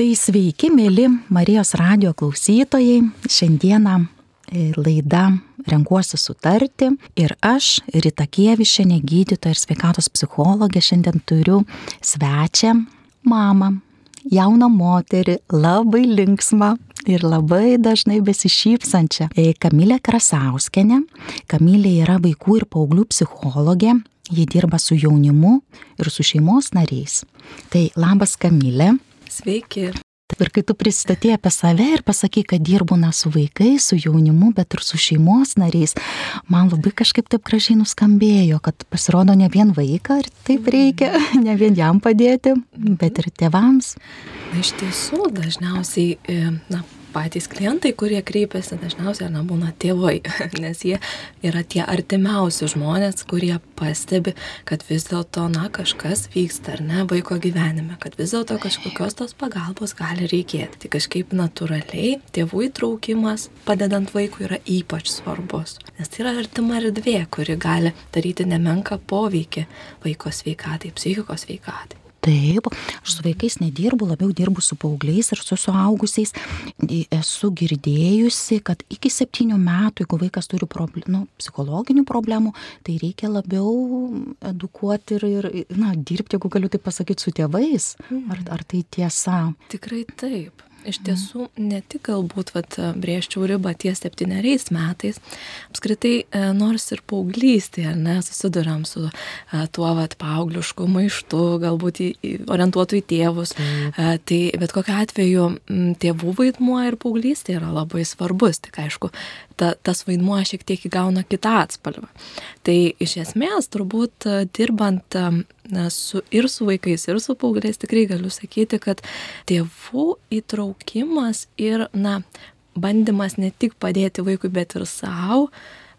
Tai sveiki, mėly Marijos radio klausytojai. Šiandieną e, laida Renkuosi sutarti ir aš, Rita Kievišėnė, gydytoja ir sveikatos psichologė, šiandien turiu svečią, mamą, jauną moterį, labai linksmą ir labai dažnai besišypsančią e, Kamilę Krasauskenę. Kamilė yra vaikų ir paauglių psichologė, ji dirba su jaunimu ir su šeimos nariais. Tai labas Kamilė. Sveiki. Ir kai tu pristatė apie save ir pasakai, kad dirbu ne su vaikais, su jaunimu, bet ir su šeimos nariais, man labai kažkaip taip gražiai nuskambėjo, kad pasirodo ne vien vaiką ir taip reikia, ne vien jam padėti, bet ir tėvams. Na, iš tiesų, dažniausiai, e, na, patys klientai, kurie kreipiasi, dažniausiai nebūna tėvai, nes jie yra tie artimiausi žmonės, kurie pastebi, kad vis dėlto, na, kažkas vyksta ar ne vaiko gyvenime, kad vis dėlto kažkokios tos pagalbos gali reikėti. Tai kažkaip natūraliai tėvų įtraukimas padedant vaikui yra ypač svarbus, nes tai yra artima erdvė, kuri gali daryti nemenką poveikį vaiko sveikatai, psichikos sveikatai. Taip, aš su vaikais nedirbu, labiau dirbu su paaugliais ir su suaugusiais. Esu girdėjusi, kad iki septynių metų, jeigu vaikas turi problem, nu, psichologinių problemų, tai reikia labiau edukuoti ir, ir na, dirbti, jeigu galiu tai pasakyti, su tėvais. Ar, ar tai tiesa? Tikrai taip. Iš tiesų, ne tik galbūt vat, brėžčiau ribą ties septyneriais metais, apskritai, e, nors ir paauglystėje, ar ne, susidurėm su e, tuo vat, paauglišku maištu, galbūt į, orientuotų į tėvus, a, e, tai bet kokiu atveju tėvų vaidmuo ir paauglystė yra labai svarbus, tik aišku, ta, tas vaidmuo šiek tiek įgauna kitą atspalvą. Tai iš esmės, turbūt dirbant su, ir su vaikais, ir su paaugliais tikrai galiu sakyti, kad tėvų įtraukimas ir, na, bandymas ne tik padėti vaikui, bet ir savo,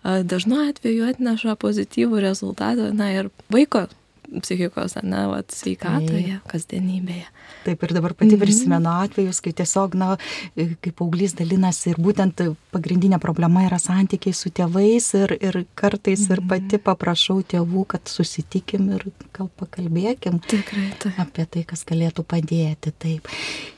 dažnu atveju atneša pozityvų rezultatą, na ir vaiko psichikos, ne, vat, sveikatoje, kasdienybėje. Taip ir dabar pati mhm. prisimenu atvejus, kai tiesiog, na, kaip paauglys dalinasi ir būtent pagrindinė problema yra santykiai su tėvais ir, ir kartais ir pati mhm. paprašau tėvų, kad susitikim ir gal pakalbėkim Tikrai, taip. apie tai, kas galėtų padėti. Taip.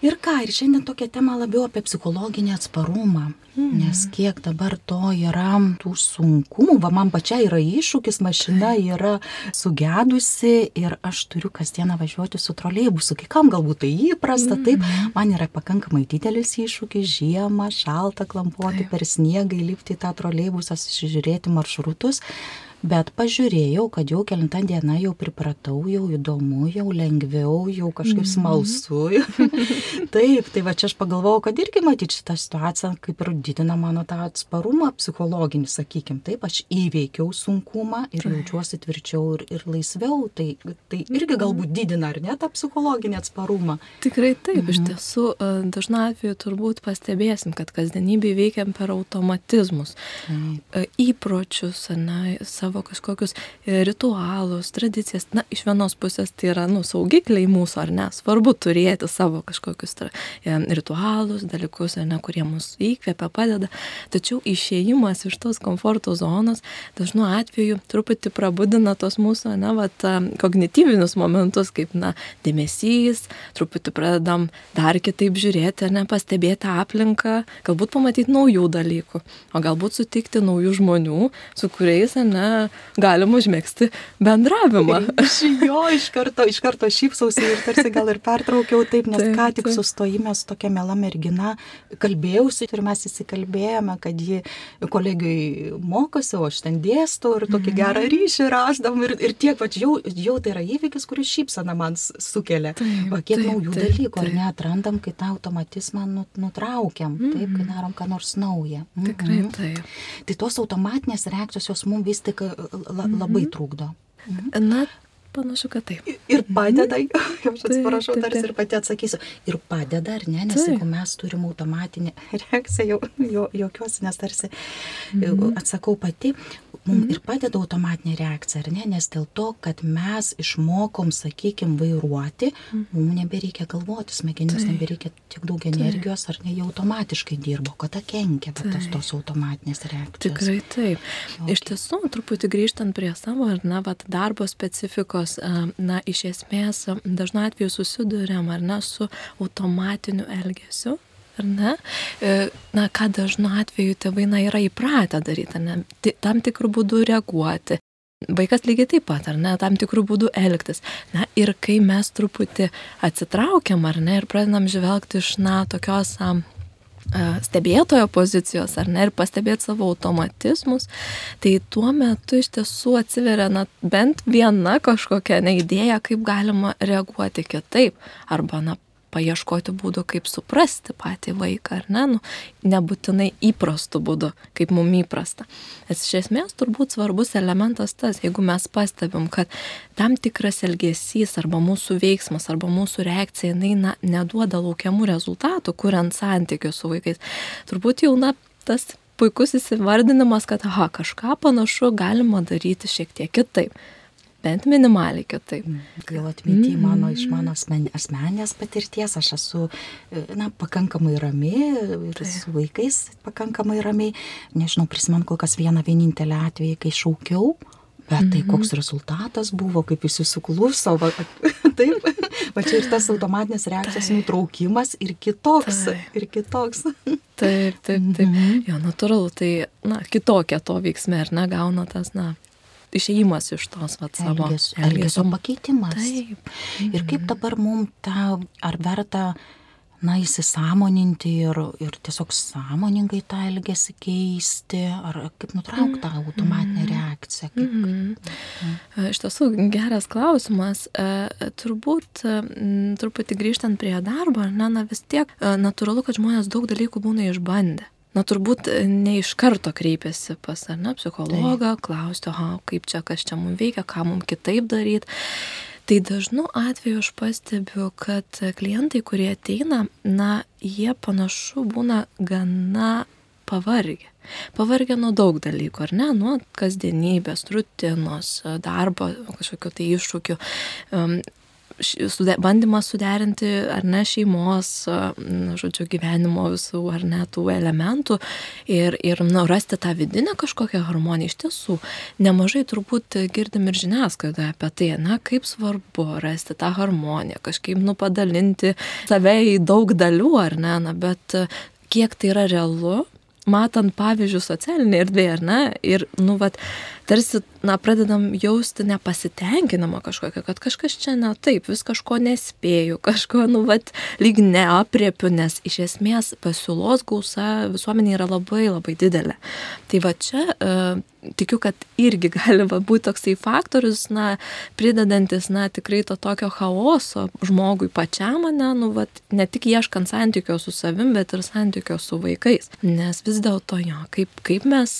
Ir ką, ir šiandien tokia tema labiau apie psichologinį atsparumą. Mm. Nes kiek dabar to yra tų sunkumų, va man pačia yra iššūkis, mašina yra sugedusi ir aš turiu kasdieną važiuoti su troleibusu. Kai kam galbūt tai įprasta, taip, man yra pakankamai didelis iššūkis žiemą, šaltą klampuoti per sniegą, įlipti į tą troleibusą, žiūrėti maršrutus bet pažiūrėjau, kad jau kelintą dieną jau pripratau, jau įdomu, jau lengviau, jau kažkaip mhm. smalsu. Taip, tai va čia aš pagalvojau, kad irgi matyti šitą situaciją kaip ir didina mano tą atsparumą psichologinį, sakykim, taip, aš įveikiau sunkumą ir jaučiuosi tvirčiau ir, ir laisviau, tai, tai irgi galbūt didina, ar ne, tą psichologinį atsparumą. Tikrai taip, mhm. iš tiesų, e, dažnu atveju turbūt pastebėsim, kad kasdienybėje veikiam per automatizmus, taip. E, įpročius, ne, savo savo kažkokius e, ritualus, tradicijas. Na, iš vienos pusės tai yra, nu, saugikliai mūsų, ar ne? Svarbu turėti savo kažkokius e, ritualus, dalykus, ne, kurie mus įkvepia, padeda. Tačiau išėjimas iš tos komforto zonos dažnu atveju truputį prabudina tos mūsų, na, vat, kognityvinius momentus, kaip, na, dėmesys, truputį pradedam dar kitaip žiūrėti, ne, pastebėti aplinką, galbūt pamatyti naujų dalykų, o galbūt sutikti naujų žmonių, su kuriais, ne, galim užmėgsti bendravimą. Iš jo iš karto, iš karto šypsausi ir tarsi gal ir pertraukiau taip, nes taip, ką tik taip. sustojime su tokia mela mergina kalbėjausi ir mes įsikalbėjome, kad ji kolegijai mokosi, o aš ten dėstau ir tokį mhm. gerą ryšį rašdam ir, ir tiek, va, jau, jau tai yra įvykis, kuris šypsana man sukelia. Taip, va, kiek taip, naujų taip, dalykų, taip. ar neatrandam, kai tą automatizmą nutraukiam, mm taip, kai mhm. darom ką nors naują. Mm. Tikrai mhm. taip. Tai tos automatinės reakcijos jos mums vis tik la, labai trukdo. Mhm. Na, Panašu, kad taip. Ir padeda, aš atsiprašau, tarsi ir pati atsakysiu, ir padeda, ar ne, nes taip. jeigu mes turim automatinę reakciją, jau, jo, jokios, nes tarsi mhm. atsakau pati, mums ir padeda automatinė reakcija, ar ne, nes dėl to, kad mes išmokom, sakykime, vairuoti, mums nebereikia galvoti, smegenims nebereikia tiek daug energijos, ar ne, jau automatiškai dirbo, kada kenkia va, tos, automatinės reakcijos. Tikrai taip. Okay. Iš tiesų, truputį grįžtant prie savo, ar ne, va, darbo specifikos, na, iš esmės dažnu atveju susidurėm, ar ne, su automatiniu elgesiu, ar ne? E, na, ką dažnu atveju tėvai na, yra įpratę daryti, ne? tam tikrų būdų reaguoti. Vaikas lygiai taip pat, ar ne, tam tikrų būdų elgtis. Na ir kai mes truputį atsitraukiam, ar ne, ir pradedam žvelgti iš, na, tokios um, stebėtojo pozicijos, ar ne, ir pastebėti savo automatizmus, tai tuo metu iš tiesų atsiveria na, bent viena kažkokia ne idėja, kaip galima reaguoti kitaip, arba na, paieškoti būdų, kaip suprasti patį vaiką, ar ne, nu, nebūtinai įprastu būdu, kaip mum įprasta. Nes iš esmės turbūt svarbus elementas tas, jeigu mes pastebim, kad tam tikras elgesys arba mūsų veiksmas arba mūsų reakcija, jinai na, neduoda laukiamų rezultatų, kuriant santykius su vaikais, turbūt jau na, tas puikus įsivardinimas, kad, aha, kažką panašu galima daryti šiek tiek kitaip bent minimaliai kitaip. Jau atminti mm. mano iš mano asmen, asmenės patirties, aš esu, e, na, pakankamai rami ir tai. su vaikais pakankamai ramiai. Nežinau, prisimenu kol kas vieną vienintelį atvejį, kai šaukiau. Bet tai mhm. koks rezultatas buvo, kaip jis susikluso, va, taip, va čia ir tas automatinės reakcijos taip. nutraukimas ir kitoks, taip. ir kitoks. Taip, taip, taip. Mhm. Jo, natūralu, tai, na, kitokia to veiksmė, ar ne, gauna tas, na, išėjimas iš tos vat, savo elgesio, elgesio pakeitimas. Taip. Ir kaip dabar mums tą, ar verta, na, įsisamoninti ir, ir tiesiog sąmoningai tą elgesį keisti, ar kaip nutraukti tą automatinę reakciją. Kaip, mm -hmm. Iš tiesų, geras klausimas. E, turbūt, truputį grįžtant prie darbo, na, na vis tiek natūralu, kad žmonės daug dalykų būna išbandę na turbūt e, ne iš karto kreipiasi pas ar ne psichologą, klausti, aha, kaip čia, kas čia mums veikia, ką mums kitaip daryti. Tai dažnu atveju aš pastebiu, kad klientai, kurie ateina, na, jie panašu būna gana pavargę. Pavargę nuo daug dalykų, ar ne, nuo kasdienybės, rutinos, darbo, kažkokiu tai iššūkiu, sude, bandymas suderinti ar ne šeimos, žodžiu, gyvenimo visų ar ne tų elementų ir, ir nu, rasti tą vidinę kažkokią harmoniją. Iš tiesų, nemažai turbūt girdim ir žiniasklaidoje apie tai, na, kaip svarbu rasti tą harmoniją, kažkaip nu padalinti save į daug dalių ar ne, na, bet kiek tai yra realu, matant pavyzdžius socialinėje erdvėje, ar ne, ir, nu, vat, tarsi, na, pradedam jausti nepasitenkinamą kažkokią, kad kažkas čia ne taip, vis kažko nespėju, kažko, nu, vat, lyg neapriepiu, nes iš esmės pasiūlos gausa visuomenė yra labai labai didelė. Tai va čia uh, tikiu, kad irgi gali būti toksai faktorius, na, pridedantis, na, tikrai to tokio chaoso žmogui pačiam, ne, nu, va, ne tik ieškant santykio su savim, bet ir santykio su vaikais. Nes vis dėlto jo, kaip, kaip mes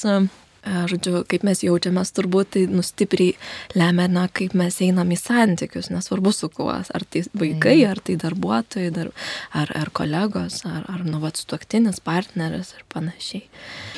žodžiu, kaip mes jaučiamės, turbūt tai nustipriai lemia, na, kaip mes einam į santykius, nesvarbu su kuo, ar tai vaikai, ar tai darbuotojai, dar, ar, ar kolegos, ar, ar nuvat suoktinis partneris ir panašiai.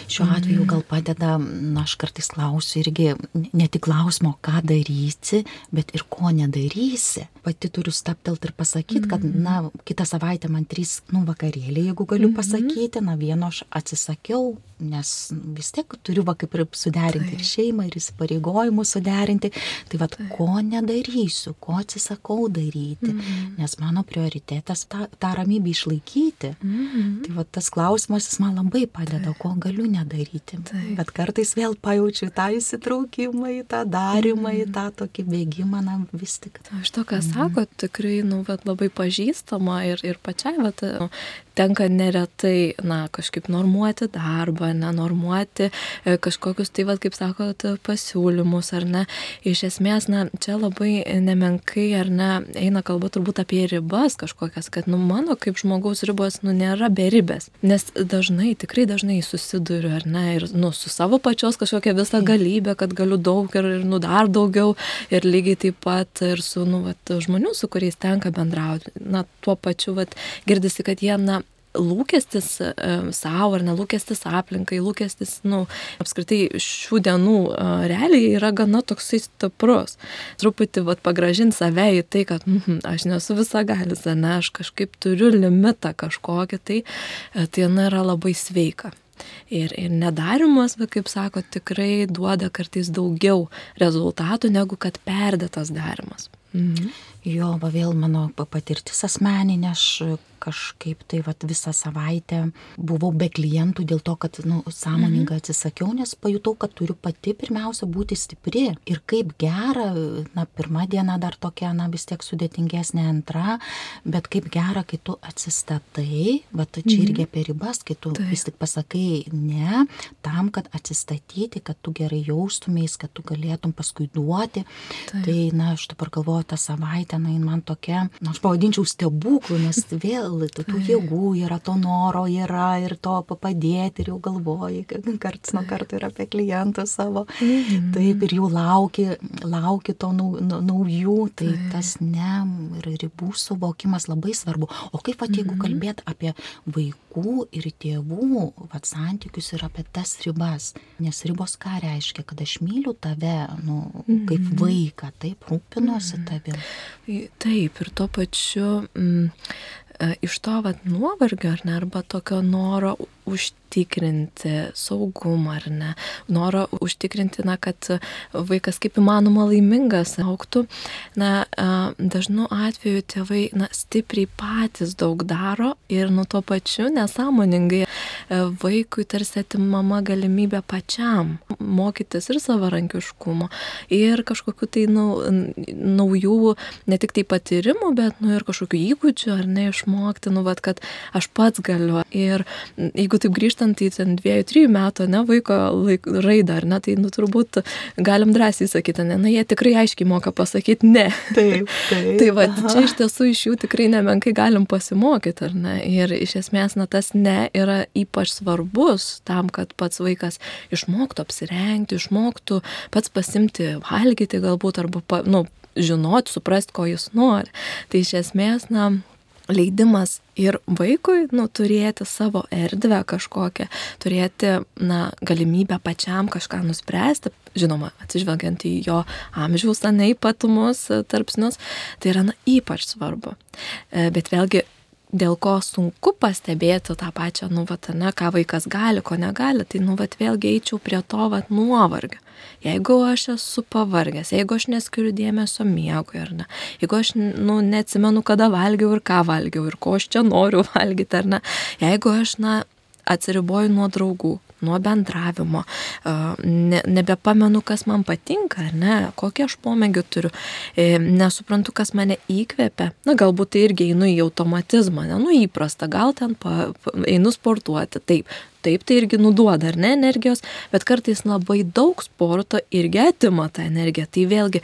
Šiuo atveju gal padeda, na, aš kartais klausiu irgi ne tik klausimo, ką darysi, bet ir ko nedarysi. Pati turiu staptelt ir pasakyti, kad, mhm. na, kitą savaitę man trys, nu, vakarėlį, jeigu galiu mhm. pasakyti, na, vieno aš atsisakiau, nes vis tiek turiu va kaip ir suderinti ir šeimą, ir įsipareigojimus suderinti. Tai vad, ko nedarysiu, ko atsisakau daryti, mm -hmm. nes mano prioritetas tą, tą ramybę išlaikyti. Mm -hmm. Tai vad, tas klausimas jis man labai padeda, tai. ko galiu nedaryti. Tai. Bet kartais vėl pajaučiu tą įsitraukimą į tą darimą, mm -hmm. į tą tokį bėgimą, na vis tik. Iš to, ką mm -hmm. sako, tikrai, nu, vat, labai pažįstama ir, ir pačiai, nu, tenka neretai, na, kažkaip normuoti darbą, nenormuoti e, kažkokius, tai vad, kaip sakot, pasiūlymus, ar ne. Iš esmės, na, čia labai nemenkai, ar ne, eina kalba turbūt apie ribas kažkokias, kad, nu, mano kaip žmogaus ribos, nu, nėra beribės. Nes dažnai, tikrai dažnai susiduriu, ar ne, ir, nu, su savo pačios kažkokia visa galybė, kad galiu daug ir, ir nu, dar daugiau, ir lygiai taip pat ir su, nu, vat, žmonių, su kuriais tenka bendrauti. Na, tuo pačiu, vat, girdisi, kad jie, na, lūkestis e, savo ar nelūkestis aplinkai, lūkestis, na, nu, apskritai šių dienų e, realiai yra gana toksai stiprus. Truputį vat, pagražinti save į tai, kad mm, aš nesu visagalis, ne, aš kažkaip turiu limitą kažkokį, tai, e, tai nėra labai sveika. Ir, ir nedarimas, bet kaip sako, tikrai duoda kartais daugiau rezultatų negu kad perdėtas darimas. Mhm. Jo, va vėl mano patirtis asmeninė, aš kažkaip tai vat, visą savaitę buvau be klientų dėl to, kad nu, sąmoningai mhm. atsisakiau, nes pajutau, kad turiu pati pirmiausia būti stipri. Ir kaip gera, na, pirmą dieną dar tokia, na, vis tiek sudėtingesnė antra, bet kaip gera, kai tu atsistatai, bet čia mhm. irgi apie ribas, kai tu Taip. vis tik pasakai ne, tam, kad atsistatyti, kad tu gerai jaustumės, kad tu galėtum paskui duoti. Taip. Tai, na, aš dabar galvoju, tą savaitę, na, man tokia, na, aš pavadinčiau stebuklų, nes vėl tų, tų jėgų yra, to noro yra ir to padėti ir jau galvoji, karts nuo karto yra apie klientų savo. Mhm. Taip, ir jau lauki, lauki to nau, naujų, tai Taip. tas ne, ir ribų suvokimas labai svarbu. O kaip, va, jeigu mhm. kalbėt apie vaikų ir tėvų vat, santykius ir apie tas ribas, nes ribos ką reiškia, kad aš myliu tave, nu, kaip mhm. vaiką, taip, rūpinuosi tavim. Taip, ir tuo pačiu mm, iš to vat nuovargio ar ne, arba tokio noro užtikrinti saugumą ar ne, noro užtikrinti, na, kad vaikas kaip įmanoma laimingas auktų, na, dažnu atveju tėvai, na, stipriai patys daug daro ir nu tuo pačiu nesąmoningai e, vaikui tarsi atimama galimybė pačiam mokytis ir savarankiškumo, ir kažkokiu tai nu, naujų, ne tik tai patyrimų, bet nu, ir kažkokių įgūdžių ar ne išmokti, nu, vat, kad aš pats galiu. Ir jeigu taip grįžtant į ten dviejų, trijų metų, ne, vaiko laik, raidą, ar ne, tai nu, turbūt galim drąsiai sakyti, ne, na, jie tikrai aiškiai moka pasakyti ne. Taip, taip. tai va, čia iš tiesų iš jų tikrai nemenkai galim pasimokyti, ar ne. Ir iš esmės, na, tas ne yra ypač svarbus tam, kad pats vaikas išmoktų apsirengti, išmoktų pats pasimti valgyti galbūt, arba, nu, žinoti, suprasti, ko jis nori. Tai iš esmės, na, leidimas ir vaikui, nu, turėti savo erdvę kažkokią, turėti, na, galimybę pačiam kažką nuspręsti, žinoma, atsižvelgiant į jo amžiaus, na, ypatumus, tarpsnius, tai yra, na, ypač svarbu. E, bet vėlgi, dėl ko sunku pastebėti tą pačią, nu, vat, ne, ką vaikas gali, ko negali, tai, nu, vat, vėlgi eičiau prie to, vat, nuovargio. Jeigu aš esu pavargęs, jeigu aš neskiriu dėmesio miegui ar ne, jeigu aš nu, neatsimenu, kada valgiau ir ką valgiau ir ko aš čia noriu valgyti ar ne, jeigu aš na, atsiriboju nuo draugų, nuo bendravimo, ne, nebepamenu, kas man patinka, ne, kokį aš pomėgių turiu, e, nesuprantu, kas mane įkvepia, na galbūt tai irgi einu į automatizmą, ne, nu įprasta, gal ten pa, einu sportuoti, taip, Taip, tai irgi nuduoda, ar ne, energijos, bet kartais labai daug sporto irgi atima tą energiją. Tai vėlgi,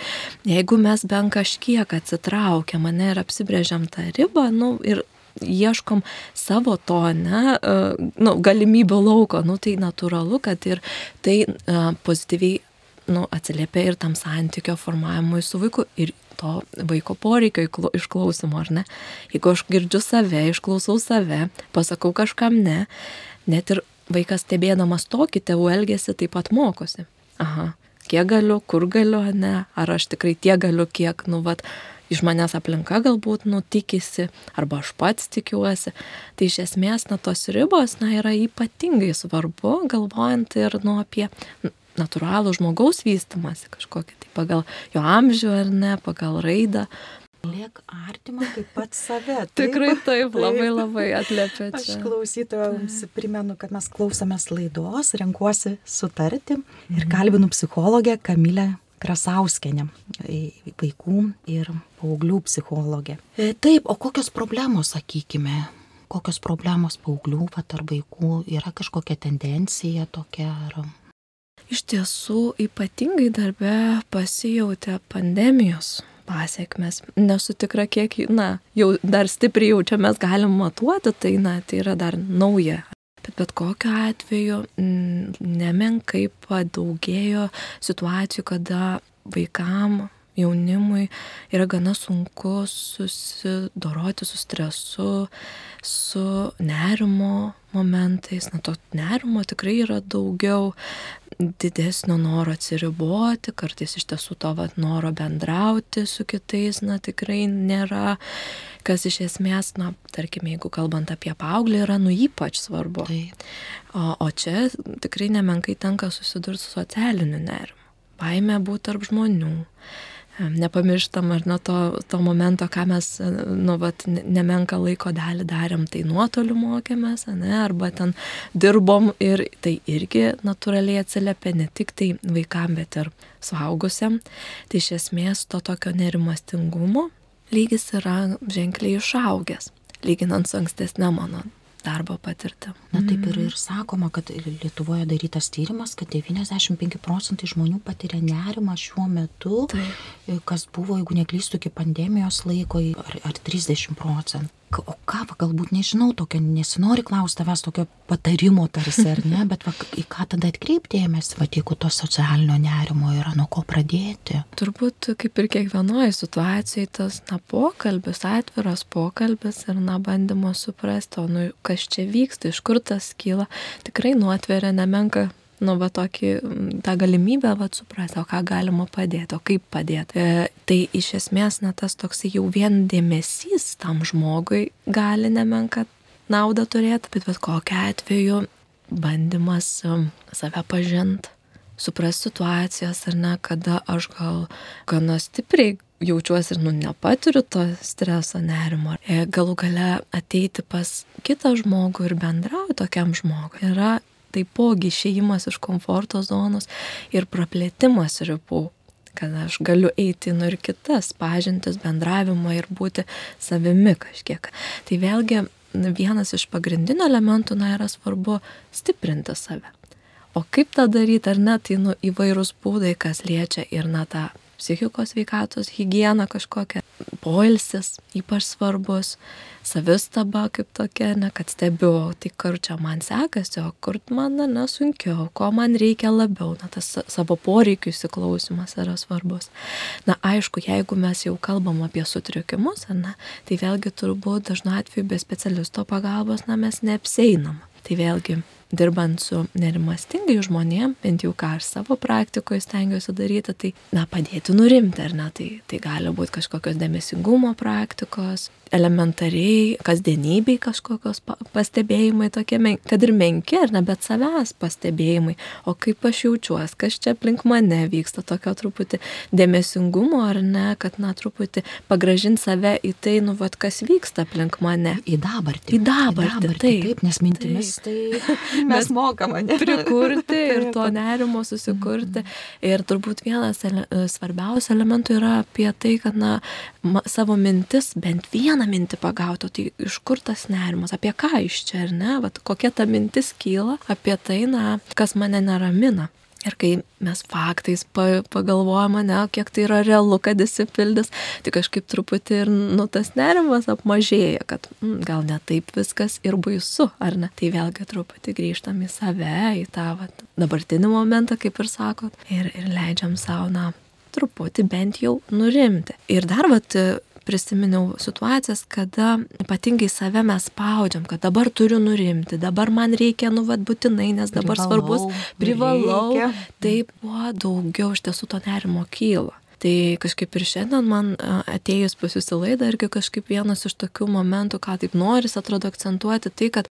jeigu mes bent kažkiek atsitraukiam, ne, ir apsibrėžiam tą ribą, nu, ir ieškom savo to, ne, uh, nu, galimybių lauko, nu, tai natūralu, kad ir tai uh, pozityviai nu, atsiliepia ir tam santykio formavimui su vaiku ir to vaiko poreikio išklausimo, ar ne. Jeigu aš girdžiu save, išklausau save, pasakau kažkam ne, net ir vaikas stebėdamas tokį tėvų elgesį taip pat mokosi. Aha, kiek galiu, kur galiu, ne, ar aš tikrai tiek galiu, kiek, nu, vat, iš manęs aplinka galbūt nutikisi, arba aš pats tikiuosi. Tai iš esmės, na, tos ribos, na, yra ypatingai svarbu, galvojant ir, nu, apie natūralų žmogaus vystimąsi kažkokį, tai pagal jo amžių ar ne, pagal raidą, Liek artimą kaip pat save. Taip, Tikrai taip, taip, labai labai atliepia. Aš klausytojams primenu, kad mes klausomės laidos, renkuosi sutarti ir kalbinu psichologę Kamilę Krasauskenę, vaikų ir paauglių psichologė. E, taip, o kokios problemos, sakykime, kokios problemos paauglių vat, ar vaikų yra kažkokia tendencija tokia ar... Iš tiesų, ypatingai darbe pasijautė pandemijos pasiekmes. Nesu tikra, kiek, na, jau dar stipriai jau čia mes galim matuoti, tai, na, tai yra dar nauja. Bet bet kokiu atveju mm, nemenkai padaugėjo situacijų, kada vaikam, jaunimui yra gana sunku susidoroti su stresu, su nerimo momentais, na to nerimo tikrai yra daugiau, didesnio noro atsiriboti, kartais iš tiesų to vat, noro bendrauti su kitais, na tikrai nėra, kas iš esmės, na, tarkime, jeigu kalbant apie paauglį, yra nu ypač svarbu. Taip. O, o čia tikrai nemenkai tenka susidurti su socialiniu nerimu. Baime būti tarp žmonių, nepamirštam ar nuo to, to momento, ką mes, nu, vat, nemenka laiko dalį darėm, tai nuotoliu mokėmės, ne, arba ten dirbom ir tai irgi natūraliai atsiliepia ne tik tai vaikam, bet ir suaugusiam. Tai iš esmės to tokio nerimastingumo lygis yra ženkliai išaugęs, lyginant su ankstesnė mano darbo patirtim. Na taip ir, ir sakoma, kad Lietuvoje darytas tyrimas, kad 95 procentai žmonių patiria nerimą šiuo metu, taip. kas buvo, jeigu neklystu, iki pandemijos laiko, ar, ar 30 procentų o ką, va, galbūt nežinau, tokio, nesinori klausti tavęs tokio patarimo tarsi, ar ne, bet va, į ką tada atkreipdėmės, va, jeigu to socialinio nerimo yra, nuo ko pradėti. Turbūt kaip ir kiekvienoje situacijoje tas, na, pokalbis, atviras pokalbis ir, na, bandymas suprasti, o, nu, kas čia vyksta, iš kur tas kyla, tikrai nuotveria nemenka nu, va tokį, tą galimybę, va, suprasti, o ką galima padėti, o kaip padėti. E, tai iš esmės, na, tas toks jau vien dėmesys tam žmogui gali nemenka naudą turėti, bet bet kokiu atveju bandymas save pažinti, suprasti situacijas ar ne, kada aš gal gana stipriai jaučiuosi ir nu, nepatiriu to streso, nerimo. E, galų gale ateiti pas kitą žmogų ir bendrauti tokiam žmogui yra taipogi išėjimas iš komforto zonos ir praplėtimas ribų kad aš galiu eiti nu ir kitas pažintis, bendravimą ir būti savimi kažkiek. Tai vėlgi vienas iš pagrindinių elementų, na, yra svarbu stiprinti save. O kaip tą daryti, ar ne, tai nu, įvairūs būdai, kas liečia ir na tą psichikos veikatos higieną kažkokią, poilsis ypač svarbus, savistaba kaip tokia, ne, kad stebiu, tai kur čia man sekasi, o kur man nesunkiau, ko man reikia labiau, na, tas savo poreikių įsiklausimas yra svarbus. Na, aišku, jeigu mes jau kalbam apie sutrikimus, na, tai vėlgi turbūt dažnu atveju be specialisto pagalbos, na, mes neapseinam. Tai vėlgi dirbant su nerimastingai žmonėm, bent jau ką aš savo praktikoje stengiuosi daryti, tai, na, padėti nurimti, ar ne, tai, tai gali būti kažkokios dėmesingumo praktikos, elementariai, kasdienybei kažkokios pastebėjimai tokie, kad ir menki, ar ne, bet savęs pastebėjimai, o kaip aš jaučiuosi, kas čia aplink mane vyksta, tokio truputį dėmesingumo, ar ne, kad, na, truputį pagražinti save į tai, nu, vad, kas vyksta aplink mane. Į dabartį. Į dabartį, į dabartį taip. Taip, nes mintimis taip. tai mes mokame, ne? Prikurti ir to nerimo susikurti. Ir turbūt vienas ele svarbiausių elementų yra apie tai, kad, na, savo mintis bent vieną vieną mintį pagauto, tai iš kur tas nerimas, apie ką iš čia, ar ne, Vat, kokia ta mintis kyla apie tai, na, kas mane neramina. Ir kai mes faktais pagalvojame, ne, kiek tai yra realu, kad įsipildys, tai kažkaip truputį ir, nu, tas nerimas apmažėja, kad mm, gal ne taip viskas ir baisu, ar ne. Tai vėlgi truputį grįžtam į save, į tą vat, dabartinį momentą, kaip ir sakot, ir, ir leidžiam savo, na, truputį bent jau nurimti. Ir dar, vat, prisiminiau situacijas, kada ypatingai save mes spaudžiam, kad dabar turiu nurimti, dabar man reikia, nu, vad būtinai, nes dabar privalau, svarbus, privalau. Reikia. Taip, kuo daugiau iš tiesų to nerimo kyla. Tai kažkaip ir šiandien man atėjus pas jūsų laidą irgi kažkaip vienas iš tokių momentų, ką taip noris, atrodo akcentuoti, tai kad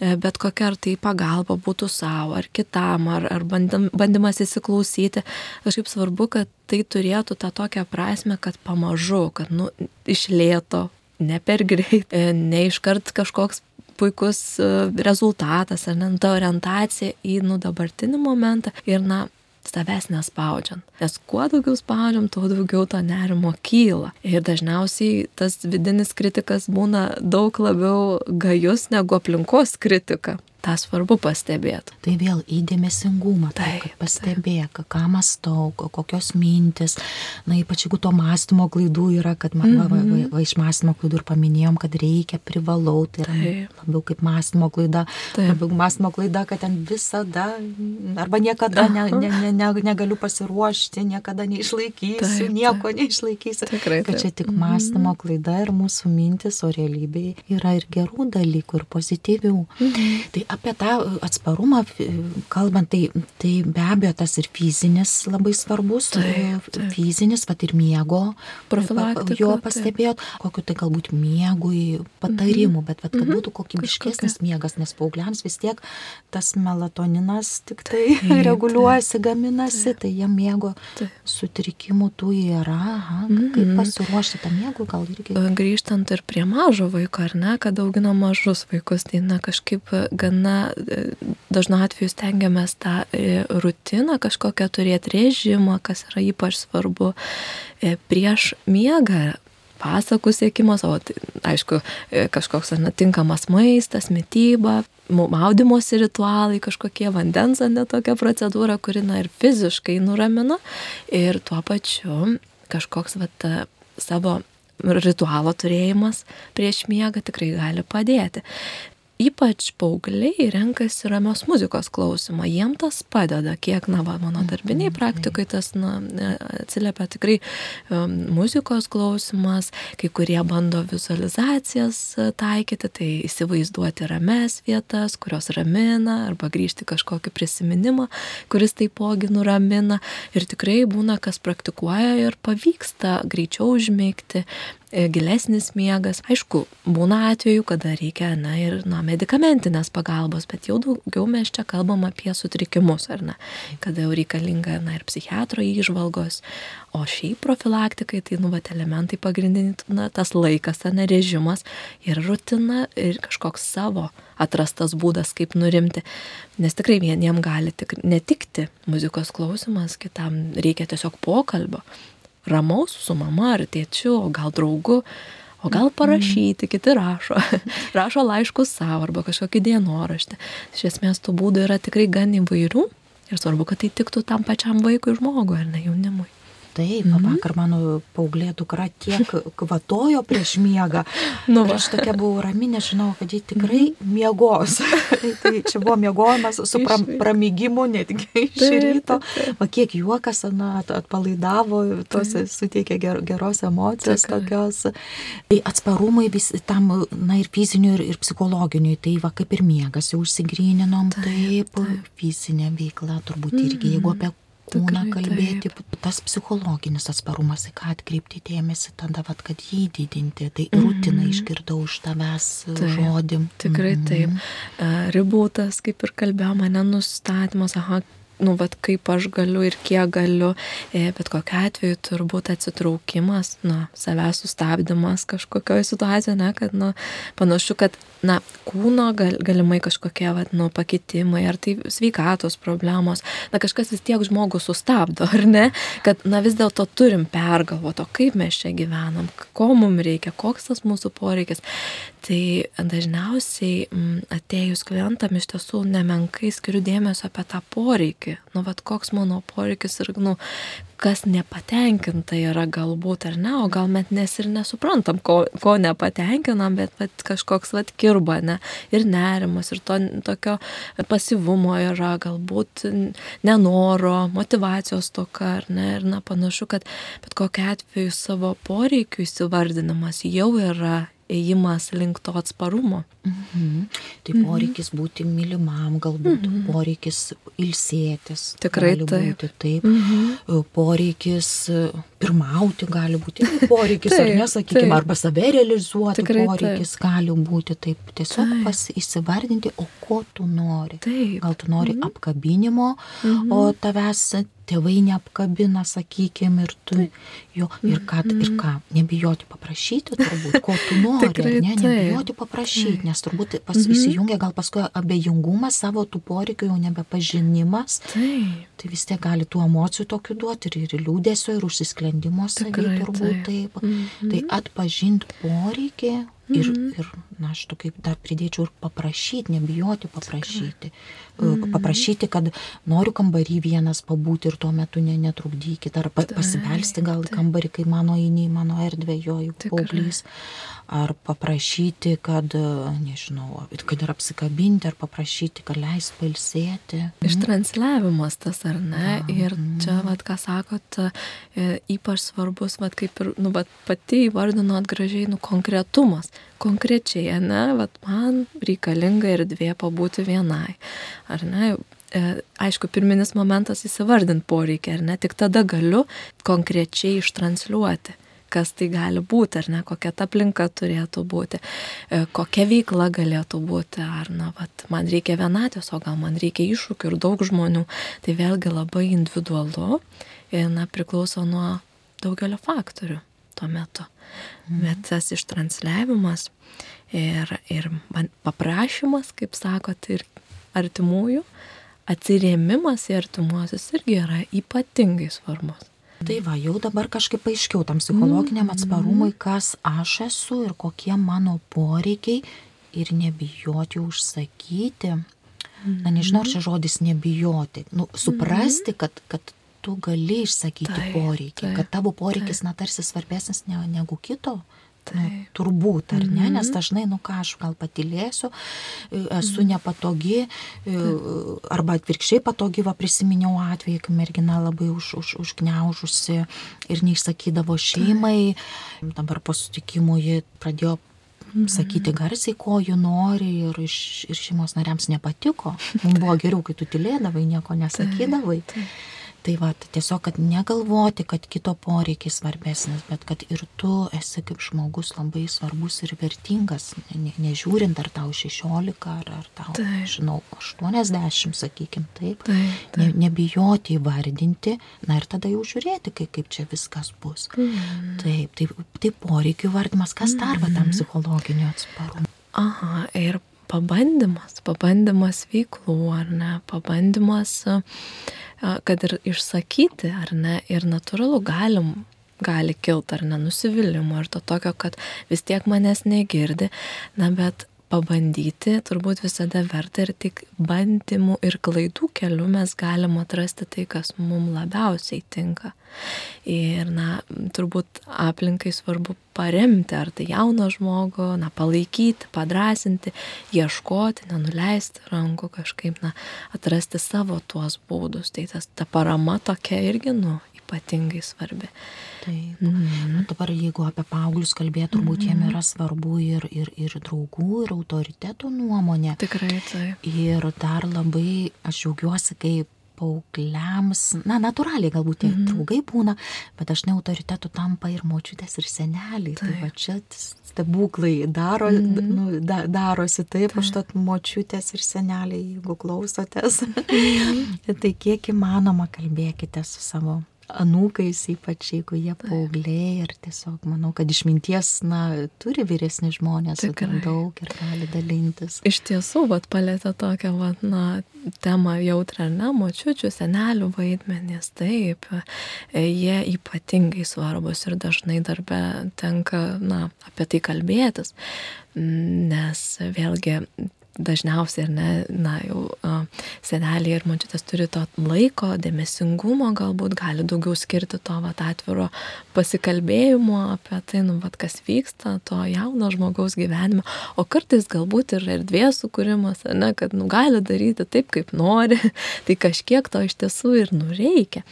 bet kokia ar tai pagalba būtų savo ar kitam, ar, ar bandym, bandymas įsiklausyti. Kažkaip svarbu, kad tai turėtų tą tokią prasme, kad pamažu, kad nu, iš lėto, ne per greit, e, ne iškart kažkoks puikus e, rezultatas, ar ne, nu, ta orientacija į nu dabartinį momentą ir, na, savęs nespaudžiant. Nes kuo daugiau spaudžiam, tuo daugiau to nerimo kyla. Ir dažniausiai tas vidinis kritikas būna daug labiau gajus negu aplinkos kritika. Tą svarbu pastebėti. Tai vėl įdėmesingumą, tai, pastebėk, ką mastau, kokios mintis, na ypač jeigu to mąstymo klaidų yra, kad man, mm -hmm. va, va, mhm. va, iš mąstymo klaidų ir paminėjom, kad reikia, privalau, tai yra taip. labiau kaip mąstymo klaida, taip. labiau mąstymo klaida, kad ten visada arba niekada ne, ne, ne, ne, negaliu pasiruošti, niekada neišlaikysiu, taip, nieko taip. neišlaikysiu. Tikrai, taip. kad čia tik mąstymo mhm. klaida ir mūsų mintis, o realybėje yra ir gerų dalykų, ir pozityvių. Mhm. Tai apie tą atsparumą kalbant, tai, tai be abejo tas ir fizinis labai svarbus, taip, taip. fizinis, pat ir miego, jo pastebėjot, kokiu tai galbūt miegui patarimų, bet vat, kad mhm. būtų kokybiškesnis miegas, nes paaugliams vis tiek tas melatoninas tik tai taip, reguliuojasi, gaminasi, taip. tai jie miego taip. sutrikimų tų yra, aha, kaip mhm. pasiruošti tą miegų gal irgi. Grįžtant ir prie mažo vaiko, ar ne, kad augina mažus vaikus, tai na kažkaip gana e, dažnu atveju stengiamės tą e, rutiną kažkokią turėti režimą, kas yra ypač svarbu e, prieš miegą pasakų siekimas, o tai, aišku, kažkoks netinkamas maistas, mytyba, maudimosi ritualai, kažkokie vandens, ne tokia procedūra, kuri na ir fiziškai nuramina ir tuo pačiu kažkoks vat, savo ritualo turėjimas prieš miegą tikrai gali padėti ypač paaugliai renkasi ramios muzikos klausimą, jiem tas padeda, kiek, na, va, mano darbiniai mhm, praktikai tas, na, atsiliepia tikrai muzikos klausimas, kai kurie bando vizualizacijas e, taikyti, tai įsivaizduoti rames vietas, kurios ramina, arba grįžti kažkokį prisiminimą, kuris taipogi nuramina. Ir tikrai būna, kas praktikuoja ir pavyksta greičiau užmėgti, E, gilesnis miegas. Aišku, būna atveju, kada reikia, na ir, na, medicamentinės pagalbos, bet jau daugiau mes čia kalbam apie sutrikimus, ar ne, kada jau reikalinga, na ir psichiatro įžvalgos, o šiaip profilaktikai, tai, nu, vat, elementai pagrindiniai, na, tas laikas, ar ne, režimas ir rutina ir kažkoks savo atrastas būdas, kaip nurimti. Nes tikrai vieniem gali tik netikti muzikos klausimas, kitam reikia tiesiog pokalbio ramaus su mama ar tėčiu, o gal draugu, o gal parašyti, kiti rašo, rašo laiškus savo arba kažkokį dienoraštį. Iš esmės tų būdų yra tikrai gan įvairių ir svarbu, kad tai tiktų tam pačiam vaikui žmogui ar ne jaunimui. Taip, mm -hmm. vakar mano paauglė dukra tiek kvatojo prieš miegą. Nu, aš tokia buvau rami, nežinau, kad ji tikrai mm -hmm. miegos. tai čia buvo miegojimas su pra, pramygimu netgi iš ryto. Va kiek juokas, na, atpalaidavo, tos suteikė ger, geros emocijos Tikrai. tokios. Tai atsparumai vis tam, na ir fiziniu, ir, ir psichologiniu. Tai va kaip ir miegas jau užsigryninom, taip, taip, taip. fizinė veikla turbūt irgi, jeigu mhm. apie kūną kalbėti, taip. tas psichologinis atsparumas, į ką atkreipti dėmesį, tada, vat, kad jį didinti, tai mm -hmm. rutiną išgirdau iš tavęs taip, žodį. Tikrai mm -hmm. taip. Ribotas, kaip ir kalbėjome, mane nustatymas, aha, nu, vat, kaip aš galiu ir kiek galiu, e, bet kokiu atveju turbūt atsitraukimas, na, savęs sustabdymas kažkokioje situacijoje, ne, kad, na, panašu, kad, na, kūno gal, galimai kažkokie, vat, nu, pakitimai, ar tai sveikatos problemos, na, kažkas vis tiek žmogų sustabdo, ar ne, kad, na, vis dėlto turim pergalvoti, o kaip mes čia gyvenam, ko mums reikia, koks tas mūsų poreikis. Tai dažniausiai mm, atėjus klientam iš tiesų nemenkai skiriu dėmesio apie tą poreikį. Nu, vad koks mano poreikis ir, nu, kas nepatenkinta yra galbūt ar ne, o gal mes nes ir nesuprantam, ko, ko nepatenkinam, bet vat, kažkoks vat kirba, ne, ir nerimas, ir to tokio pasivumo yra, galbūt nenoro, motivacijos toka, ar ne, ir na panašu, kad bet kokia atveju savo poreikių įsivardinimas jau yra ėjimas link to atsparumo. Mhm. Tai mhm. poreikis būti mylimam, galbūt mhm. poreikis ilsėtis. Tikrai taip. Būti, taip. Mhm. Poreikis pirmauti gali būti poreikis, taip, ar nesakykime, taip. arba save realizuoti Tikrai poreikis taip. gali būti taip. Tiesiog taip. pas įsivardinti, o ko tu nori. Taip. Gal tu nori mhm. apkabinimo, mhm. o tavęs tėvai neapkabina, sakykime, ir tu taip. jo, ir ką, mhm. ir ką, nebijoti paprašyti, turbūt, ko tu nori, Tikrai, ne, nebijoti paprašyti, taip. nes turbūt pas, mhm. įsijungia gal paskui abejingumas savo tų poreikių, jau nebepažinimas. Taip. Tai vis tiek gali tų emocijų tokių duoti ir, ir liūdėsio, ir užsisklendimo savį turbūt taip. taip. Mm -hmm. Tai atpažinti poreikį Ir, mm -hmm. ir na, aš tu kaip dar pridėčiau ir paprašyti, nebijoti paprašyti. Mm -hmm. Paprašyti, kad noriu kambarį vienas pabūti ir tuo metu ne, netrukdykit. Ar pa, pasibelsti gal į kambarį, kai mano eini į mano erdvę, jo jau paauglys ar paprašyti, kad, nežinau, kad ir apsikabinti, ar paprašyti, kad leis pailsėti. Ištransliavimas tas, ar ne? Ja. Ir čia, vad, ką sakot, e, ypač svarbus, vad, kaip ir, nu, vad, pati įvardinot gražiai, nu, konkretumas. Konkrečiai, ne, vad, man reikalinga erdvė pabūti vienai, ar ne? E, aišku, pirminis momentas įsivardinti poreikį, ar ne, tik tada galiu konkrečiai ištransliuoti kas tai gali būti, ar ne, kokia ta aplinka turėtų būti, e, kokia veikla galėtų būti, ar, na, vat, man reikia vienatės, o gal man reikia iššūkių ir daug žmonių. Tai vėlgi labai individualu ir, na, priklauso nuo daugelio faktorių tuo metu. Mhm. Bet tas ištransliavimas ir, ir paprašymas, kaip sakot, ir artimųjų, atsirėmimas į artimuosius irgi yra ypatingai svarbus. Tai va, jau dabar kažkaip aiškiau tam psichologiniam mm-hmm. atsparumui, kas aš esu ir kokie mano poreikiai ir nebijoti užsakyti. Na, nežinau, ar čia mm-hmm. žodis nebijoti. Nu, suprasti, mm-hmm. kad, kad tu gali išsakyti taip, poreikį, taip, kad tavo poreikis, taip. na, tarsi svarbesnis ne, negu kito. Nu, turbūt, ar ne, nes dažnai, nu ką, aš gal patilėsiu, e, esu -hmm. nepatogi, e, arba atvirkščiai patogi, va prisiminiau atvejį, kai mergina labai už, už, užgneužusi ir neišsakydavo šeimai, dabar po sutikimo ji pradėjo Mhm. sakyti garsiai, ko jų nori ir, iš, ir šeimos nariams nepatiko. Mums buvo geriau, kai tu tylėdavai, nieko nesakydavai. Tai, tai. Tai va, tiesiog, kad negalvoti, kad kito poreikiai svarbesnis, bet kad ir tu esi kaip žmogus labai svarbus ir vertingas, ne, nežiūrint ar tau 16 ar, ar tau, taip. žinau, 80, sakykim, taip. taip, taip. Ne, nebijoti įvardinti, na ir tada jau žiūrėti, kaip, kaip čia viskas bus. Mm. Taip, taip, taip poreikių vardimas, kas dar va tam mhm. psichologiniu atsparumu. Aha, ir pabandymas, pabandymas veiklų, ar ne, pabandymas kad ir išsakyti, ar ne, ir natūralu galim gali kilti ar nenusivylimų ir to tokio, kad vis tiek manęs negirdi, na bet pabandyti turbūt visada verta ir tik bandymų ir klaidų keliu mes galim atrasti tai, kas mums labiausiai tinka. Ir, na, turbūt aplinkai svarbu paremti, ar tai jauną žmogų, na, palaikyti, padrasinti, ieškoti, nenuleisti rankų, kažkaip, na, atrasti savo tuos būdus. Tai tas, ta parama tokia irgi, nu, ypatingai svarbi. Taip. Mm. Dabar jeigu apie paauglius kalbėt, turbūt mm. jiem yra svarbu ir, ir, ir draugų, ir autoritetų nuomonė. Tikrai taip. Ir dar labai aš džiaugiuosi, kai paaugliams, na, natūraliai galbūt tie mm -hmm. draugai būna, bet dažnai autoritetų tampa ir močiutės, ir seneliai. Tai taip. Tai va čia stebuklai daro, mm -hmm. nu, da, darosi taip, taip. užtat močiutės ir seneliai, jeigu klausotės. Mm -hmm. tai kiek įmanoma kalbėkite su savo anūkais, ypač jeigu jie paaugliai ir tiesiog manau, kad išminties, na, turi vyresni žmonės Tikrai. daug ir gali dalintis. Iš tiesų, vat palėtė tokią, vat, na, temą jautrą, ne, močiučių, senelių vaidmenys, taip, jie ypatingai svarbus ir dažnai darbe tenka, na, apie tai kalbėtis, nes vėlgi dažniausiai, ar ne, na, jau seneliai ir močiutės turi to laiko, dėmesingumo, galbūt gali daugiau skirti to vat, atviro pasikalbėjimo apie tai, nu, vat, kas vyksta to jauno žmogaus gyvenime, o kartais galbūt ir erdvės sukūrimas, ne, kad, nu, gali daryti taip, kaip nori, tai kažkiek to iš tiesų ir nureikia,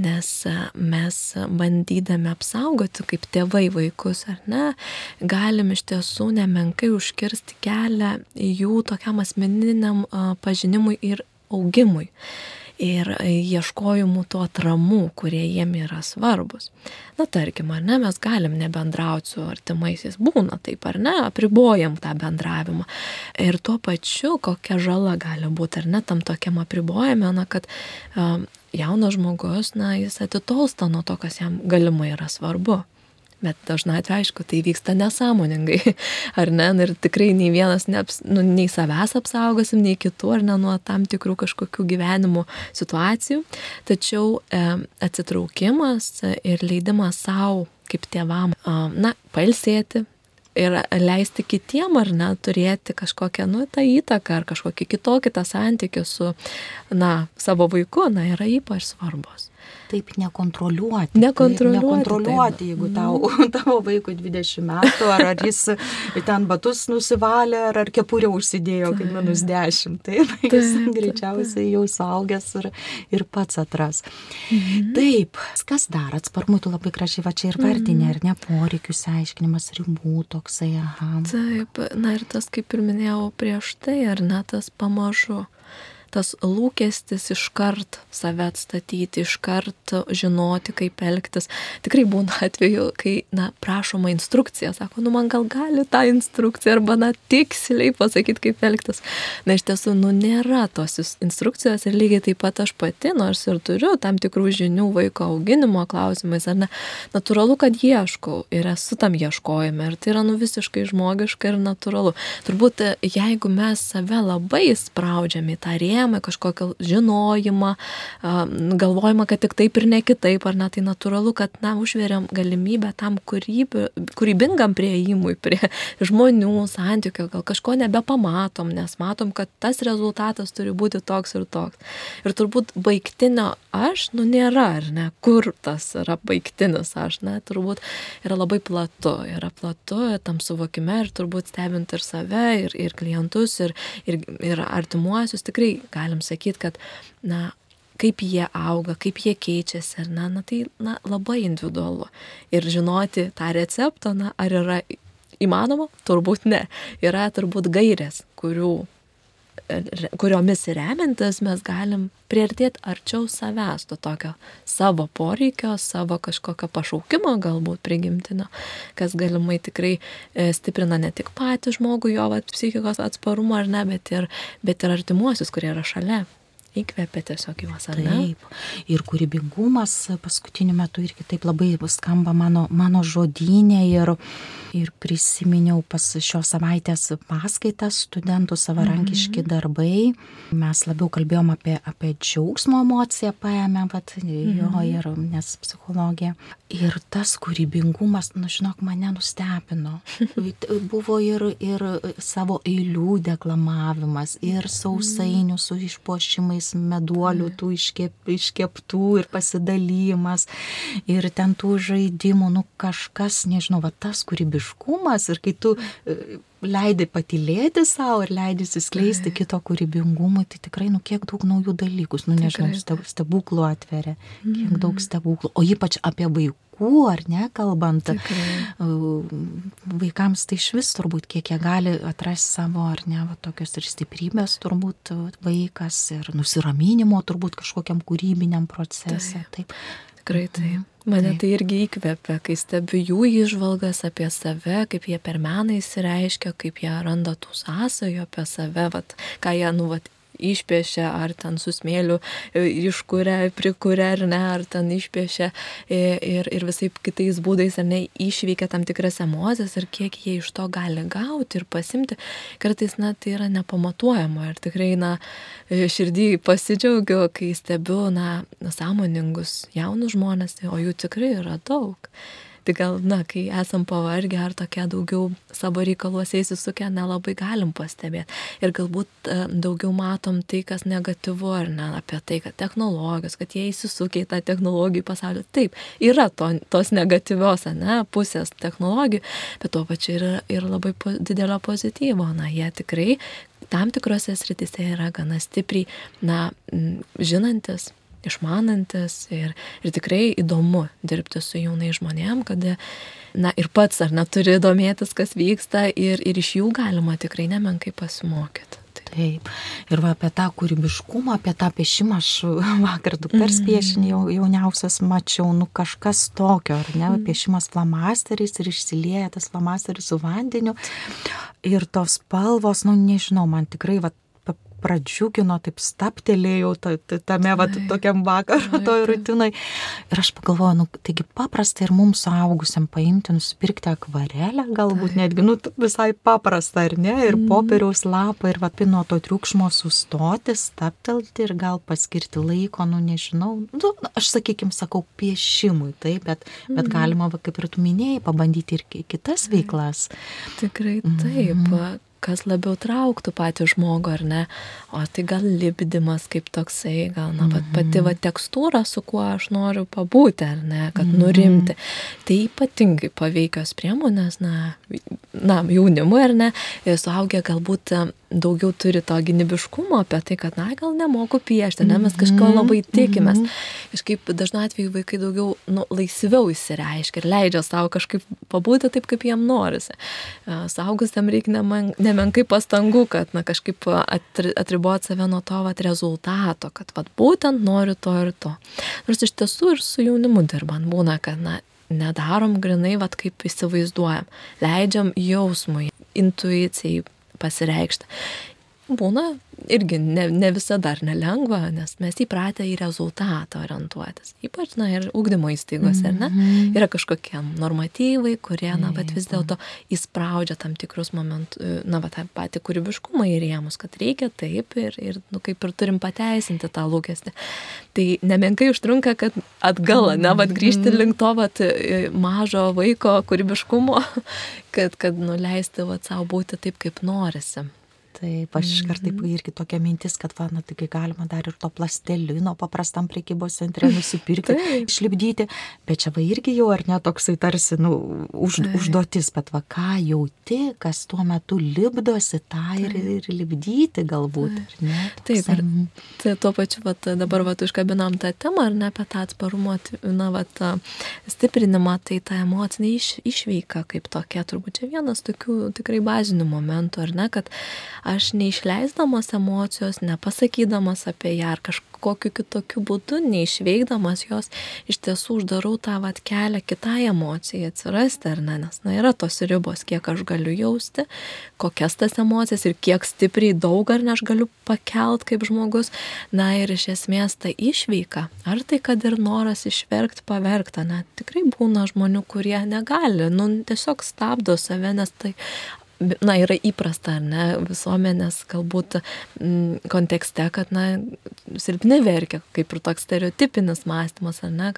nes mes bandydami apsaugoti kaip tėvai vaikus, ar ne, galim iš tiesų nemenkai užkirsti kelią jų tokiam asmeniniam pažinimui ir augimui ir ieškojimų tų atramų, kurie jiem yra svarbus. Na, tarkim, ar ne, mes galim nebendrauti su artimaisiais, būna taip ar ne, apribojam tą bendravimą. Ir tuo pačiu, kokia žala gali būti, ar ne, tam tokiam apribojame, na, kad um, jaunas žmogus, na, jis atitolsta nuo to, kas jam galimai yra svarbu. Bet dažnai atveju, aišku, tai vyksta nesąmoningai, ar ne? Ir tikrai nei vienas, neaps, nu, nei savęs apsaugosim, nei kitų, ar ne nuo tam tikrų kažkokių gyvenimo situacijų. Tačiau e, atsitraukimas ir leidimas savo kaip tėvam, e, na, pailsėti, ir leisti kitiem ar ne turėti kažkokią, nu, tą įtaką ar kažkokį kitokį tą santykį su, na, savo vaiku, na, yra ypač svarbus taip nekontroliuoti. Nekontroliuoti. Nekontroliuoti, taip. jeigu tau, mm. tavo vaikui 20 metų, ar, ar jis ten batus nusivalė, ar, ar kepurę užsidėjo, kaip minus 10. Taip, taip jis greičiausiai jau suaugęs ir, ir pats atras. Mhm. Taip, kas dar atsparmų, tu labai gražiai va čia ir vardinė, ar ne, poreikius aiškinimas, ribų toksai, aha. Taip, na ir tas, kaip ir minėjau prieš tai, ar ne tas pamažu tas lūkestis iškart save atstatyti, iškart žinoti, kaip elgtis. Tikrai būna atveju, kai, na, prašoma instrukcija, sako, nu man gal gali tą instrukciją arba, na, tiksliai pasakyti, kaip elgtis. Na, iš tiesų, nu, nėra tos instrukcijos ir lygiai taip pat aš pati, nors ir turiu tam tikrų žinių vaiko auginimo klausimais, ar ne, natūralu, kad ieškau ir esu tam ieškojime ir tai yra, nu, visiškai žmogiška ir natūralu. Turbūt, jeigu mes save labai spraudžiame į tą rėmą, rėmą, kažkokį žinojimą, galvojimą, kad tik taip ir ne kitaip, ar ne, tai natūralu, kad, na, užveriam galimybę tam kūrybi, kūrybingam prieimui prie žmonių santykių, gal kažko nebepamatom, nes matom, kad tas rezultatas turi būti toks ir toks. Ir turbūt baigtinio aš, nu, nėra, ar ne, kur tas yra baigtinis aš, ne, turbūt yra labai platu, yra platu tam suvokime ir turbūt stebint ir save, ir, ir klientus, ir, ir, ir artimuosius, tikrai galim sakyti, kad, na, kaip jie auga, kaip jie keičiasi, ar ne, na tai na, labai individualu. Ir žinoti tą receptą, na, ar yra įmanoma, turbūt ne. Yra turbūt gairės, kurių kuriomis remiantis mes galim priartėti arčiau savęs, to tokio savo poreikio, savo kažkokio pašaukimo galbūt prigimtinio, kas galimai tikrai e, stiprina ne tik patį žmogų, jo vat, psichikos atsparumą ar ne, bet ir, bet ir artimuosius, kurie yra šalia įkvepia tiesiog juos, ar ne? Taip. Ir kūrybingumas paskutiniu metu irgi taip labai skamba mano, mano žodinė ir, ir prisiminiau pas šios savaitės paskaitas studentų savarankiški -hmm. darbai. Mes labiau kalbėjom apie, apie džiaugsmo emociją mm -hmm. jo mhm. ir nes psichologija. Ir tas kūrybingumas, nu žinok, mane nustebino. Buvo ir, ir savo eilių deklamavimas, ir sausainių su išpuošimais vis meduolių tų iškep, iškeptų ir pasidalymas ir ten tų žaidimų, nu kažkas, nežinau, va tas kūrybiškumas ir kai tu e, leidai patilėti savo ir leidai įsiskleisti kito kūrybingumui, tai tikrai, nu, kiek daug naujų dalykus, nu, nežinau, stebuklų atveria, kiek daug stebuklų, o ypač apie vaikų vaikų, ar ne, kalbant, Tikrai. vaikams tai iš vis turbūt, kiek jie gali atrasti savo, ar ne, va, tokios ir stiprybės turbūt vaikas, ir nusiraminimo turbūt kažkokiam kūrybiniam procesui. Taip. taip. Tikrai taip. Mane tai irgi įkvepia, kai stebiu jų išvalgas apie save, kaip jie per meną įsireiškia, kaip jie randa tų sąsajų apie save, vat, ką jie, nu, vat, išpiešia, ar ten su smėliu e, iškuria, prikuria ar ne, ar ten išpiešia e, ir, ir visai kitais būdais ar ne išveikia tam tikras emocijas ir kiek jie iš to gali gauti ir pasimti, kartais, na, tai yra nepamatuojama ir tikrai, na, e, širdį pasidžiaugiu, kai stebiu, na, sąmoningus jaunus žmonės, o jų tikrai yra daug. Tai gal, na, kai esam pavargę ar tokie daugiau savo reikaluose įsisukę, nelabai galim pastebėti. Ir galbūt e, daugiau matom tai, kas negatyvu, ar ne, apie tai, kad technologijos, kad jie įsisukia į tą technologijų pasaulį. Taip, yra to, tos negatyvios, ne, pusės technologijų, bet tuo pačiu yra ir labai po, didelio pozityvo. Na, jie tikrai tam tikrose sritise yra gana stipriai, na, žinantis išmanantis ir, ir tikrai įdomu dirbti su jaunai žmonėm, kad, na ir pats ar neturi domėtis, kas vyksta ir, ir iš jų galima tikrai nemenkai pasimokyti. Taip. Ir va, apie tą kūrybiškumą, apie tą piešimą, aš vakar dukters mm. piešinį jau, jauniausias mačiau, nu kažkas tokio, ar ne, mm. piešimas flamasteriais ir išsilieja tas flamasteris su vandeniu. Ir tos spalvos, nu nežinau, man tikrai va, pradžiugino, taip staptelėjau tame va, tokiam vakaro toj rutinai. Ir aš pagalvoju, nu, taigi paprasta ir mums suaugusiam paimti, nusipirkti akvarelę, galbūt netgi, nu, visai paprasta, ar ne, ir mm. popieriaus lapą, ir va, nuo to triukšmo sustoti, staptelti ir gal paskirti laiko, nu, nežinau, nu, aš sakykim, sakau, piešimui, taip, bet, bet mm. galima, va, kaip ir tu minėjai, pabandyti ir kitas veiklas. Tikrai taip. Mm kas labiau trauktų patį žmogų, ar ne? O tai gal libdymas kaip toksai, gal, na, mm -hmm. pati va tekstūra, su kuo aš noriu pabūti, ar ne, kad mm -hmm. nurimti. Tai ypatingai paveikios priemonės, na, na jaunimui, ar ne, suaugę galbūt daugiau turi to gynybiškumo apie tai, kad, na, gal nemoku piešti, ne, mes kažko mhm. labai tikimės. Kažkaip dažnu atveju vaikai daugiau nu, laisviau įsireiškia ir leidžia savo kažkaip pabūti taip, kaip jiem norisi. Saugusiam reikia nemenkai pastangų, kad, na, kažkaip atri, atriboti save nuo to vat, rezultato, kad, vat, būtent noriu to ir to. Nors iš tiesų ir su jaunimu dirbant būna, kad, na, nedarom grinai, vat, kaip įsivaizduojam. Leidžiam jausmui, intuicijai, pasireikšti. Būna irgi ne, ne visada dar nelengva, nes mes įpratę į rezultatą orientuotis. Ypač, na, ir ūkdymo įstaigose, mm -hmm. ne? Mhm. Yra kažkokie normatyvai, kurie, na, bet vis dėlto įspraudžia tam tikrus momentus, na, va, tą patį kūrybiškumą į rėmus, kad reikia taip ir, ir, nu, kaip ir turim pateisinti tą lūkestį. Tai nemenkai užtrunka, kad atgal, ne, va, grįžti mhm. link to, va, mažo vaiko kūrybiškumo, kad, kad nuleisti, va, savo būti taip, kaip norisi. Taip, aš iškart taip mhm. irgi tokia mintis, kad, va, na, taigi galima dar ir to plastelino paprastam prekybos centre nusipirkti, išlipdyti, bet čia va irgi jau ar ne toksai tarsi, nu, už, užduotis, bet va, ką jauti, kas tuo metu lipdosi, tą ir, ir lipdyti galbūt, ar ne? Toksai... Taip, ir tai tuo pačiu, va, dabar va, užkabinam tą temą, ar ne, apie tą atsparumo, na, va, stiprinimą, tai ta emocinė iš, išveika kaip tokia, turbūt čia vienas tokių tikrai bazinių momentų, ar ne, kad aš neišleisdamas emocijos, nepasakydamas apie ją ar kažkokiu kitokiu būdu, neišveikdamas jos, iš tiesų uždarau tą vat kelią kitai emocijai atsirasti, ar ne, nes na, yra tos ribos, kiek aš galiu jausti, kokias tas emocijas ir kiek stipriai daug ar ne aš galiu pakelt kaip žmogus, na ir iš esmės ta išveika, ar tai kad ir noras išverkti, paverkti, na tikrai būna žmonių, kurie negali, nu tiesiog stabdo save, nes tai na, yra įprasta, ne, visuomenės galbūt m, kontekste, kad, na, silpni verkia, kaip ir toks stereotipinis mąstymas, ne,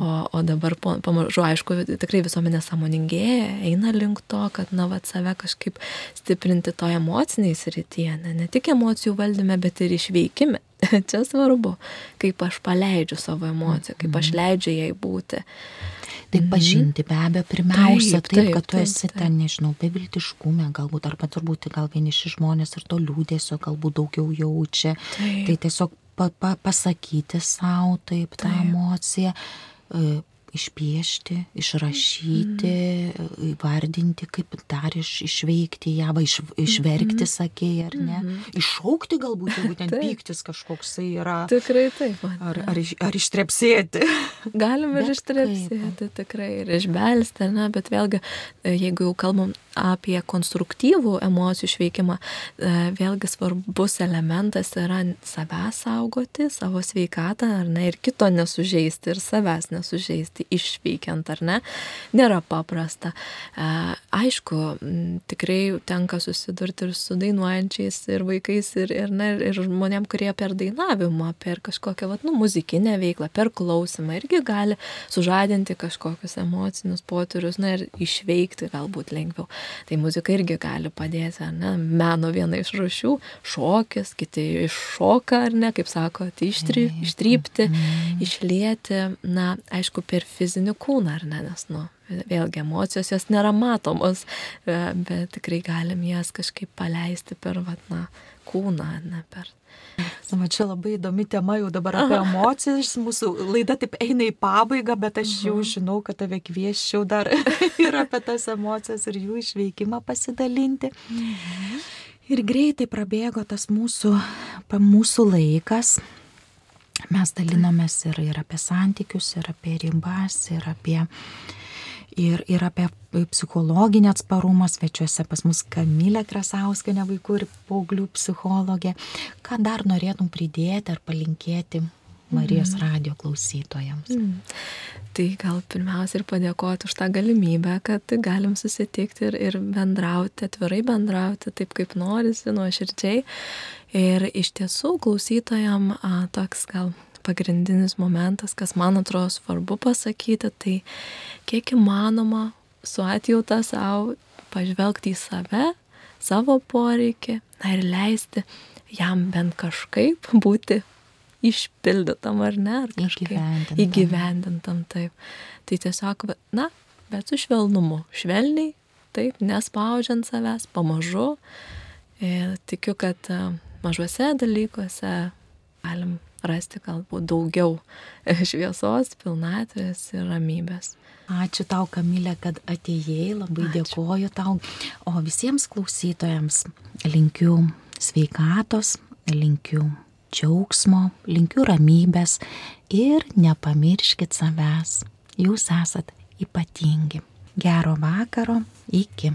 o, o dabar pamažu, aišku, tikrai visuomenė samoningėja, eina link to, kad, na, va, save kažkaip stiprinti to emociniai srityje, ne, ne tik emocijų valdyme, bet ir išveikime. Čia svarbu, kaip aš paleidžiu savo emociją, kaip aš mhm. leidžiu jai būti. Tai pažinti be abejo pirmiausia, taip, taip, kad tu esi taip, taip. ten, nežinau, beviltiškume galbūt, arba turbūt gal vieniši žmonės ir to liūdėsio galbūt daugiau jaučia. Taip. Tai tiesiog pa, pa, pasakyti savo taip tą taip. emociją e, išpiešti, išrašyti, mm. įvardinti, kaip dar iš, išveikti ją, va, iš, išverkti, mm. sakėjai, ar ne. Mm. Iššaukti galbūt, jeigu ten pyktis kažkoksai yra. Tikrai taip. Ar, ar, ar ištrepsėti. Galim ir ištrepsėti, tikrai, ir išbelsti, ne, bet vėlgi, jeigu jau kalbam apie konstruktyvų emocijų išveikimą, e, vėlgi svarbus elementas yra savęs saugoti, savo sveikatą, ar ne, ir kito nesužeisti, ir savęs nesužeisti, išveikiant, ar ne, nėra paprasta. E, aišku, tikrai tenka susidurti ir su dainuojančiais, ir vaikais, ir, ir, ne, ir žmonėm, kurie per dainavimą, per kažkokią, vat, nu, muzikinę veiklą, per klausimą irgi gali sužadinti kažkokius emocinius potyrius, na ir išveikti galbūt lengviau. Tai muzika irgi gali padėti, ne? Meno viena iš rušių - šokis, kiti iššoka, ar ne, kaip sako, tai ištry, ištrypti, mm. išlieti, na, aišku, per fizinį kūną, ar ne, nes, nu, vėlgi emocijos jos nėra matomos, e, bet tikrai galim jas kažkaip paleisti per, vat, na, kūną, ne per Nu, man čia labai įdomi tema jau dabar apie emocijas. Mūsų laida taip eina į pabaigą, bet aš jau mhm. žinau, kad tave kvieščiau dar ir apie tas emocijas ir jų išveikimą pasidalinti. Mhm. Ir greitai prabėgo tas mūsų, mūsų laikas. Mes dalinomės ir, ir apie santykius, ir apie ribas, ir apie, ir, ir apie psichologinį atsparumą svečiuose pas mus Kamilė Krasauskinė, vaikų ir paauglių psichologė. Ką dar norėtum pridėti ar palinkėti Marijos mm. radio klausytojams. Mm. Tai gal pirmiausia ir padėkoti už tą galimybę, kad galim susitikti ir, ir bendrauti, atvirai bendrauti, taip kaip norisi, nuoširdžiai. Ir iš tiesų klausytojam a, toks gal pagrindinis momentas, kas man atrodo svarbu pasakyti, tai kiek įmanoma su atjauta savo pažvelgti į save, savo poreikį na, ir leisti jam bent kažkaip būti išpildytam ar ne, ar kažkaip įgyvendintam. įgyvendintam taip. Tai tiesiog, na, bet su švelnumu, švelniai, taip, nespaudžiant savęs, pamažu. Ir tikiu, kad e, mažuose dalykuose galim rasti galbūt daugiau šviesos, pilnatvės ir ramybės. Ačiū tau, Kamilė, kad atėjai, labai Ačiū. dėkoju tau. O visiems klausytojams linkiu sveikatos, linkiu džiaugsmo, linkiu ramybės ir nepamirškit savęs. Jūs esat ypatingi. Gero vakaro, iki.